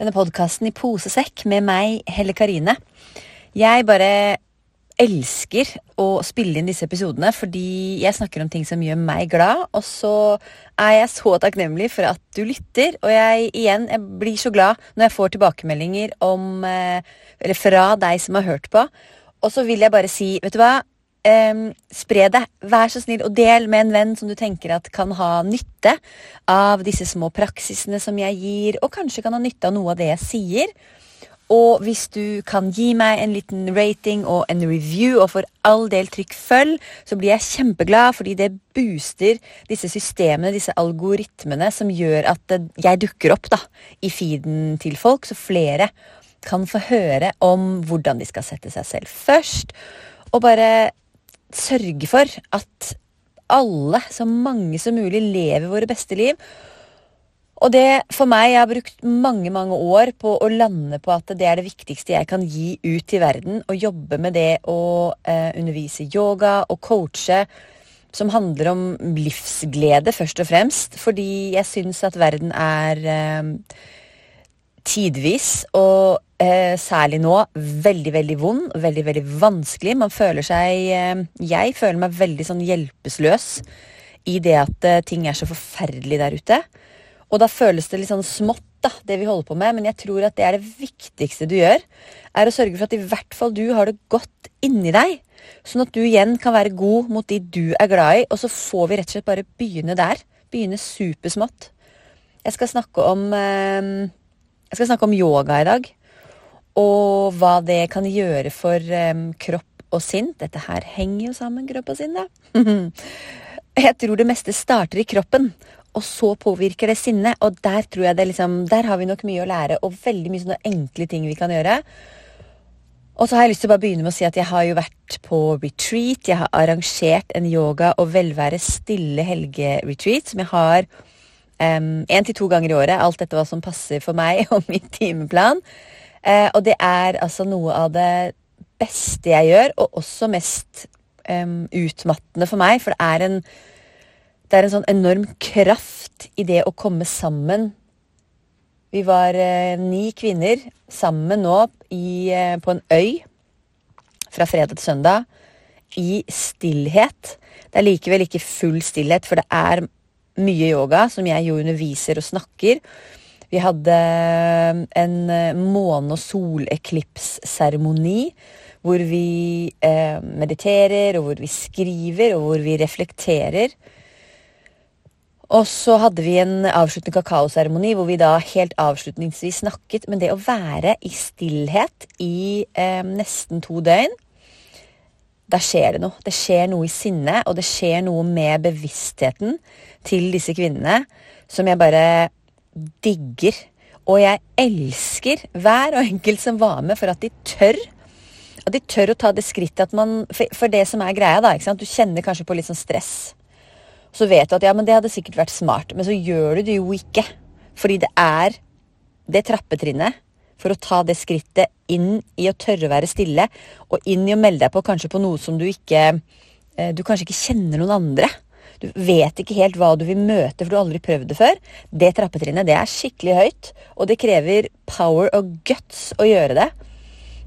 denne podkasten i posesekk med meg, Helle Karine. Jeg bare elsker å spille inn disse episodene fordi jeg snakker om ting som gjør meg glad. Og så er jeg så takknemlig for at du lytter. Og jeg igjen, jeg blir så glad når jeg får tilbakemeldinger om eh, Eller fra deg som har hørt på. Og så vil jeg bare si, vet du hva. Um, spre det. Vær så snill og del med en venn som du tenker at kan ha nytte av disse små praksisene som jeg gir, og kanskje kan ha nytte av noe av det jeg sier. Og hvis du kan gi meg en liten rating og en review, og for all del trykk følg, så blir jeg kjempeglad, fordi det booster disse systemene, disse algoritmene, som gjør at jeg dukker opp da, i feeden til folk, så flere kan få høre om hvordan de skal sette seg selv først, og bare sørge for at alle, så mange som mulig, lever våre beste liv. Og det for meg, jeg har brukt mange mange år på å lande på at det er det viktigste jeg kan gi ut til verden. Å jobbe med det å eh, undervise yoga og coache, som handler om livsglede, først og fremst. Fordi jeg syns at verden er eh, tidvis, og eh, særlig nå, veldig, veldig vond. Veldig, veldig vanskelig. Man føler seg eh, Jeg føler meg veldig sånn hjelpeløs i det at eh, ting er så forferdelig der ute. Og da føles det litt sånn smått, da, det vi holder på med. Men jeg tror at det er det viktigste du gjør. Er å sørge for at i hvert fall du har det godt inni deg. Sånn at du igjen kan være god mot de du er glad i. Og så får vi rett og slett bare begynne der. Begynne supersmått. Jeg skal snakke om eh, Jeg skal snakke om yoga i dag. Og hva det kan gjøre for um, kropp og sinn. Dette her henger jo sammen, kropp og sinn, da. jeg tror det meste starter i kroppen, og så påvirker det sinnet. Og der tror jeg det liksom Der har vi nok mye å lære, og veldig mye sånne enkle ting vi kan gjøre. Og så har jeg lyst til å bare begynne med å si at jeg har jo vært på retreat. Jeg har arrangert en yoga og velvære stille helgeretreat som jeg har én til to ganger i året. Alt dette hva som passer for meg og min timeplan. Eh, og det er altså noe av det beste jeg gjør, og også mest um, utmattende for meg. For det er en, det er en sånn enorm kraft i det å komme sammen. Vi var eh, ni kvinner sammen nå i, eh, på en øy fra fredag til søndag i stillhet. Det er likevel ikke full stillhet, for det er mye yoga som jeg jo underviser og snakker. Vi hadde en eh, måne- og soleklipsseremoni hvor vi eh, mediterer, og hvor vi skriver, og hvor vi reflekterer. Og så hadde vi en avsluttende kakaoseremoni hvor vi da helt avslutningsvis snakket. Men det å være i stillhet i eh, nesten to døgn Da skjer det noe. Det skjer noe i sinnet, og det skjer noe med bevisstheten til disse kvinnene som jeg bare digger. Og jeg elsker hver og enkelt som var med, for at de tør. At de tør å ta det skrittet at man For, det som er greia, da. Du kjenner kanskje på litt sånn stress. Så vet du at ja, men det hadde sikkert vært smart. Men så gjør du det jo ikke. Fordi det er det trappetrinnet for å ta det skrittet inn i å tørre å være stille, og inn i å melde deg på kanskje på noe som du ikke eh, Du kanskje ikke kjenner noen andre. Du vet ikke helt hva du vil møte, for du har aldri prøvd det før. Det trappetrinnet det er skikkelig høyt, og det krever power og guts å gjøre det.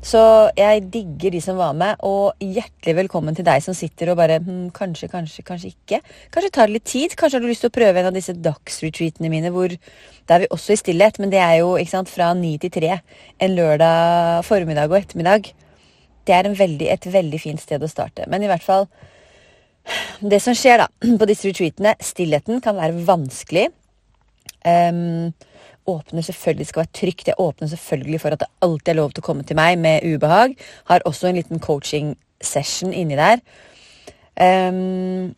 Så jeg digger de som var med, og hjertelig velkommen til deg som sitter og bare hm, Kanskje, kanskje, kanskje ikke. Kanskje tar det litt tid. Kanskje har du lyst til å prøve en av disse dagsretreatene mine hvor da er vi også i stillhet, men det er jo ikke sant, fra ni til tre en lørdag formiddag og ettermiddag. Det er veldig, et veldig fint sted å starte. Men i hvert fall det som skjer da, på disse retreatene, stillheten kan være vanskelig. Um, åpner selvfølgelig skal være trygt. Jeg åpner selvfølgelig for at det alltid er lov til å komme til meg med ubehag. Har også en liten coaching session inni der. Um,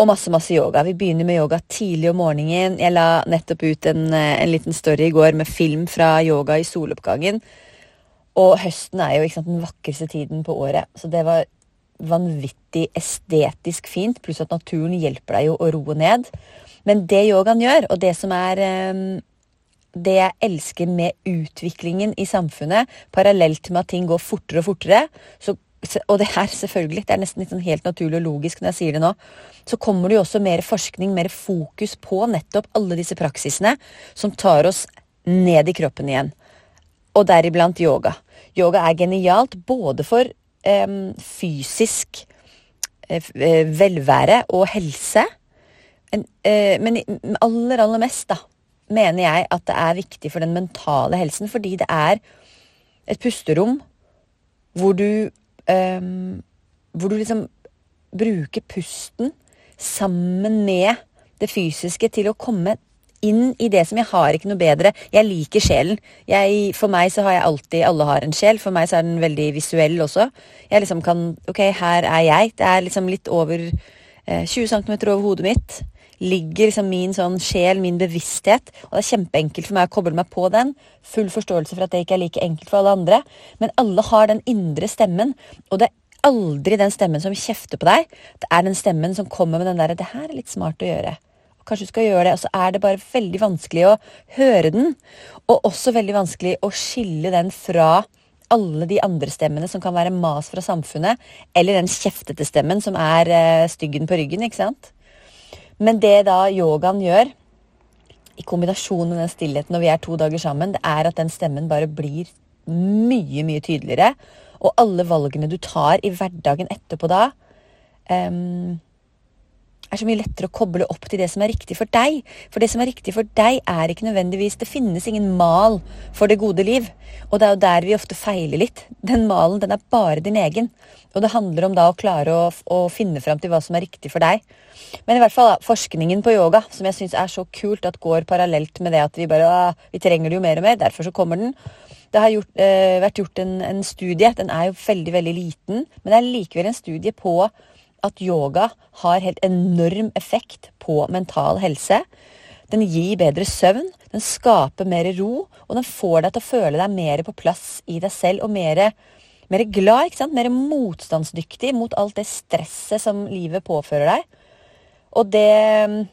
Og masse, masse yoga. Vi begynner med yoga tidlig om morgenen. Jeg la nettopp ut en, en liten story i går med film fra yoga i soloppgangen. Og høsten er jo sant, den vakreste tiden på året, så det var vanvittig estetisk fint. Pluss at naturen hjelper deg jo å roe ned. Men det yogaen gjør, og det som er um, det jeg elsker med utviklingen i samfunnet, parallelt med at ting går fortere og fortere så, Og det her, selvfølgelig, det er nesten litt sånn helt naturlig og logisk når jeg sier det nå, så kommer det jo også mer forskning, mer fokus på nettopp alle disse praksisene som tar oss ned i kroppen igjen. Og deriblant yoga. Yoga er genialt både for fysisk eh, velvære og helse, eh, men aller, aller mest, da, mener jeg at det er viktig for den mentale helsen, fordi det er et pusterom hvor du Hvor du liksom bruker pusten sammen med det fysiske til å komme inn i det som jeg har ikke noe bedre. Jeg liker sjelen. Jeg, for meg så har jeg alltid Alle har en sjel. For meg så er den veldig visuell også. Jeg liksom kan Ok, her er jeg. Det er liksom litt over eh, 20 cm over hodet mitt ligger liksom min sånn sjel, min bevissthet. Og det er kjempeenkelt for meg å koble meg på den. Full forståelse for at det ikke er like enkelt for alle andre. Men alle har den indre stemmen, og det er aldri den stemmen som kjefter på deg. Det er den stemmen som kommer med den derre 'det her er litt smart å gjøre'. Kanskje du skal gjøre det. Og så er det bare veldig vanskelig å høre den. Og også veldig vanskelig å skille den fra alle de andre stemmene som kan være mas fra samfunnet, eller den kjeftete stemmen som er uh, styggen på ryggen, ikke sant? Men det da yogaen gjør, i kombinasjon med den stillheten når vi er to dager sammen, det er at den stemmen bare blir mye, mye tydeligere. Og alle valgene du tar i hverdagen etterpå da, um, er så mye lettere å koble opp til det som er riktig for deg. For det som er riktig for deg, er ikke nødvendigvis Det finnes ingen mal for det gode liv. Og det er jo der vi ofte feiler litt. Den malen, den er bare din egen. Og det handler om da å klare å, å finne fram til hva som er riktig for deg. Men i hvert fall da, forskningen på yoga, som jeg syns er så kult at går parallelt med det at vi bare vi trenger det jo mer og mer, derfor så kommer den. Det har gjort, eh, vært gjort en, en studie, den er jo veldig, veldig liten, men det er likevel en studie på at yoga har helt enorm effekt på mental helse. Den gir bedre søvn, den skaper mer ro, og den får deg til å føle deg mer på plass i deg selv og mer, mer glad. ikke sant? Mer motstandsdyktig mot alt det stresset som livet påfører deg. Og det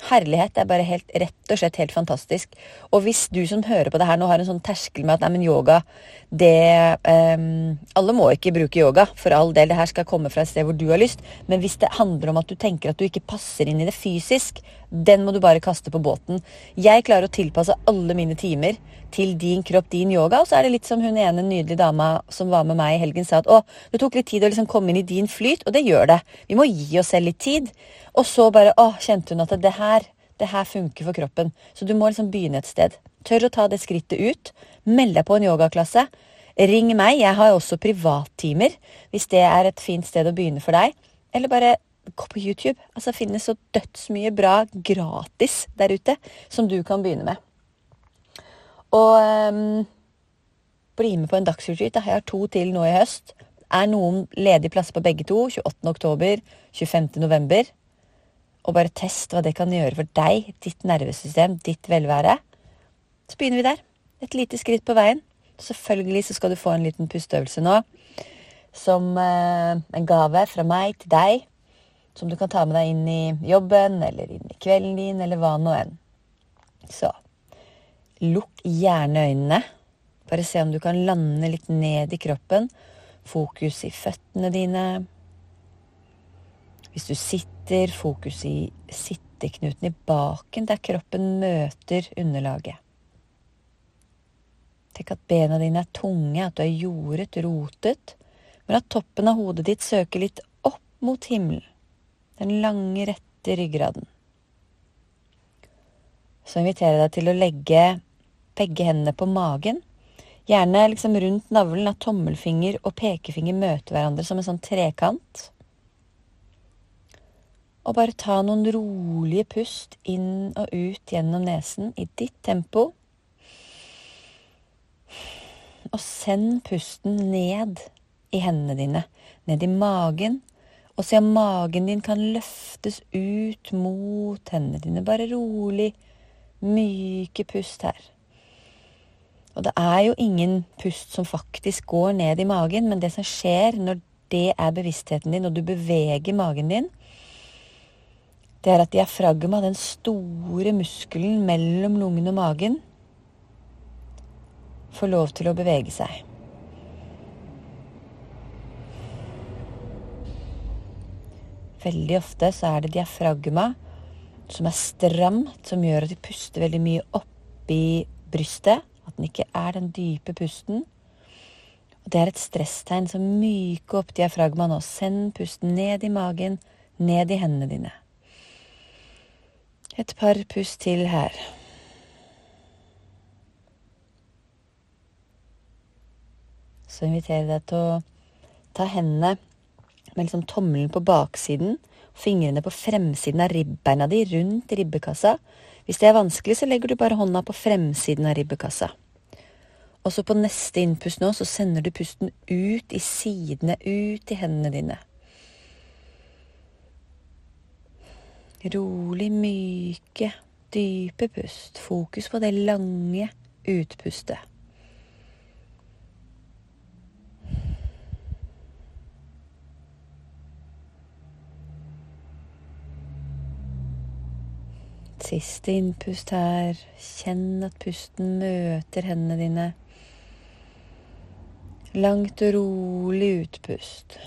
Herlighet er bare helt, rett og slett helt fantastisk. Og hvis du som hører på det her nå har en sånn terskel med at nei, men yoga det um, Alle må ikke bruke yoga, for all del. Det her skal komme fra et sted hvor du har lyst. Men hvis det handler om at du tenker at du ikke passer inn i det fysisk, den må du bare kaste på båten. Jeg klarer å tilpasse alle mine timer til din kropp, din yoga. Og så er det litt som hun ene nydelige dama som var med meg i helgen, sa at å, det tok litt tid å liksom komme inn i din flyt, og det gjør det. Vi må gi oss selv litt tid. Og så bare å, kjente hun at det her, det her funker for kroppen. Så du må liksom begynne et sted. Tør å ta det skrittet ut. Meld deg på en yogaklasse. Ring meg, jeg har også privattimer, hvis det er et fint sted å begynne for deg. Eller bare gå på YouTube. Altså, det finnes så dødsmye bra gratis der ute som du kan begynne med. Og um, bli med på en dagsretreat. Jeg har to til nå i høst. Er noen ledige plasser på begge to? 28. oktober, 25. november og bare test hva det kan gjøre for deg, ditt nervesystem, ditt velvære. Så begynner vi der. Et lite skritt på veien. Selvfølgelig så skal du få en liten pusteøvelse nå. Som eh, en gave fra meg til deg. Som du kan ta med deg inn i jobben, eller inn i kvelden din, eller hva nå enn. Så lukk gjerne øynene. Bare se om du kan lande litt ned i kroppen. Fokus i føttene dine. Hvis du sitter, fokus i sitteknuten i baken, der kroppen møter underlaget. Tenk at bena dine er tunge, at du er jordet, rotet, men at toppen av hodet ditt søker litt opp mot himmelen, den lange, rette ryggraden. Så inviterer jeg deg til å legge begge hendene på magen, gjerne liksom rundt navlen, at tommelfinger og pekefinger møter hverandre som en sånn trekant. Og bare ta noen rolige pust inn og ut gjennom nesen i ditt tempo. Og send pusten ned i hendene dine, ned i magen Og se om magen din kan løftes ut mot hendene dine. Bare rolig, myke pust her. Og det er jo ingen pust som faktisk går ned i magen, men det som skjer når det er bevisstheten din, og du beveger magen din, det er at diafragma, den store muskelen mellom lungene og magen, får lov til å bevege seg. Veldig ofte så er det diafragma som er stramt, som gjør at vi puster veldig mye oppi brystet. At den ikke er den dype pusten. Og Det er et stresstegn, så myke opp diafragma nå. Send pusten ned i magen, ned i hendene dine. Et par pust til her. Så inviterer jeg deg til å ta hendene med liksom tommelen på baksiden, fingrene på fremsiden av ribbeina di, rundt ribbekassa. Hvis det er vanskelig, så legger du bare hånda på fremsiden av ribbekassa. Og så på neste innpust nå, så sender du pusten ut i sidene, ut i hendene dine. Rolig, myke, dype pust. Fokus på det lange utpustet. Siste innpust her. Kjenn at pusten møter hendene dine. Langt og rolig utpust.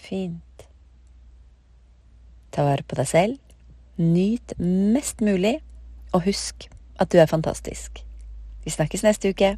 Fint. Ta vare på deg selv. Nyt mest mulig, og husk at du er fantastisk. Vi snakkes neste uke.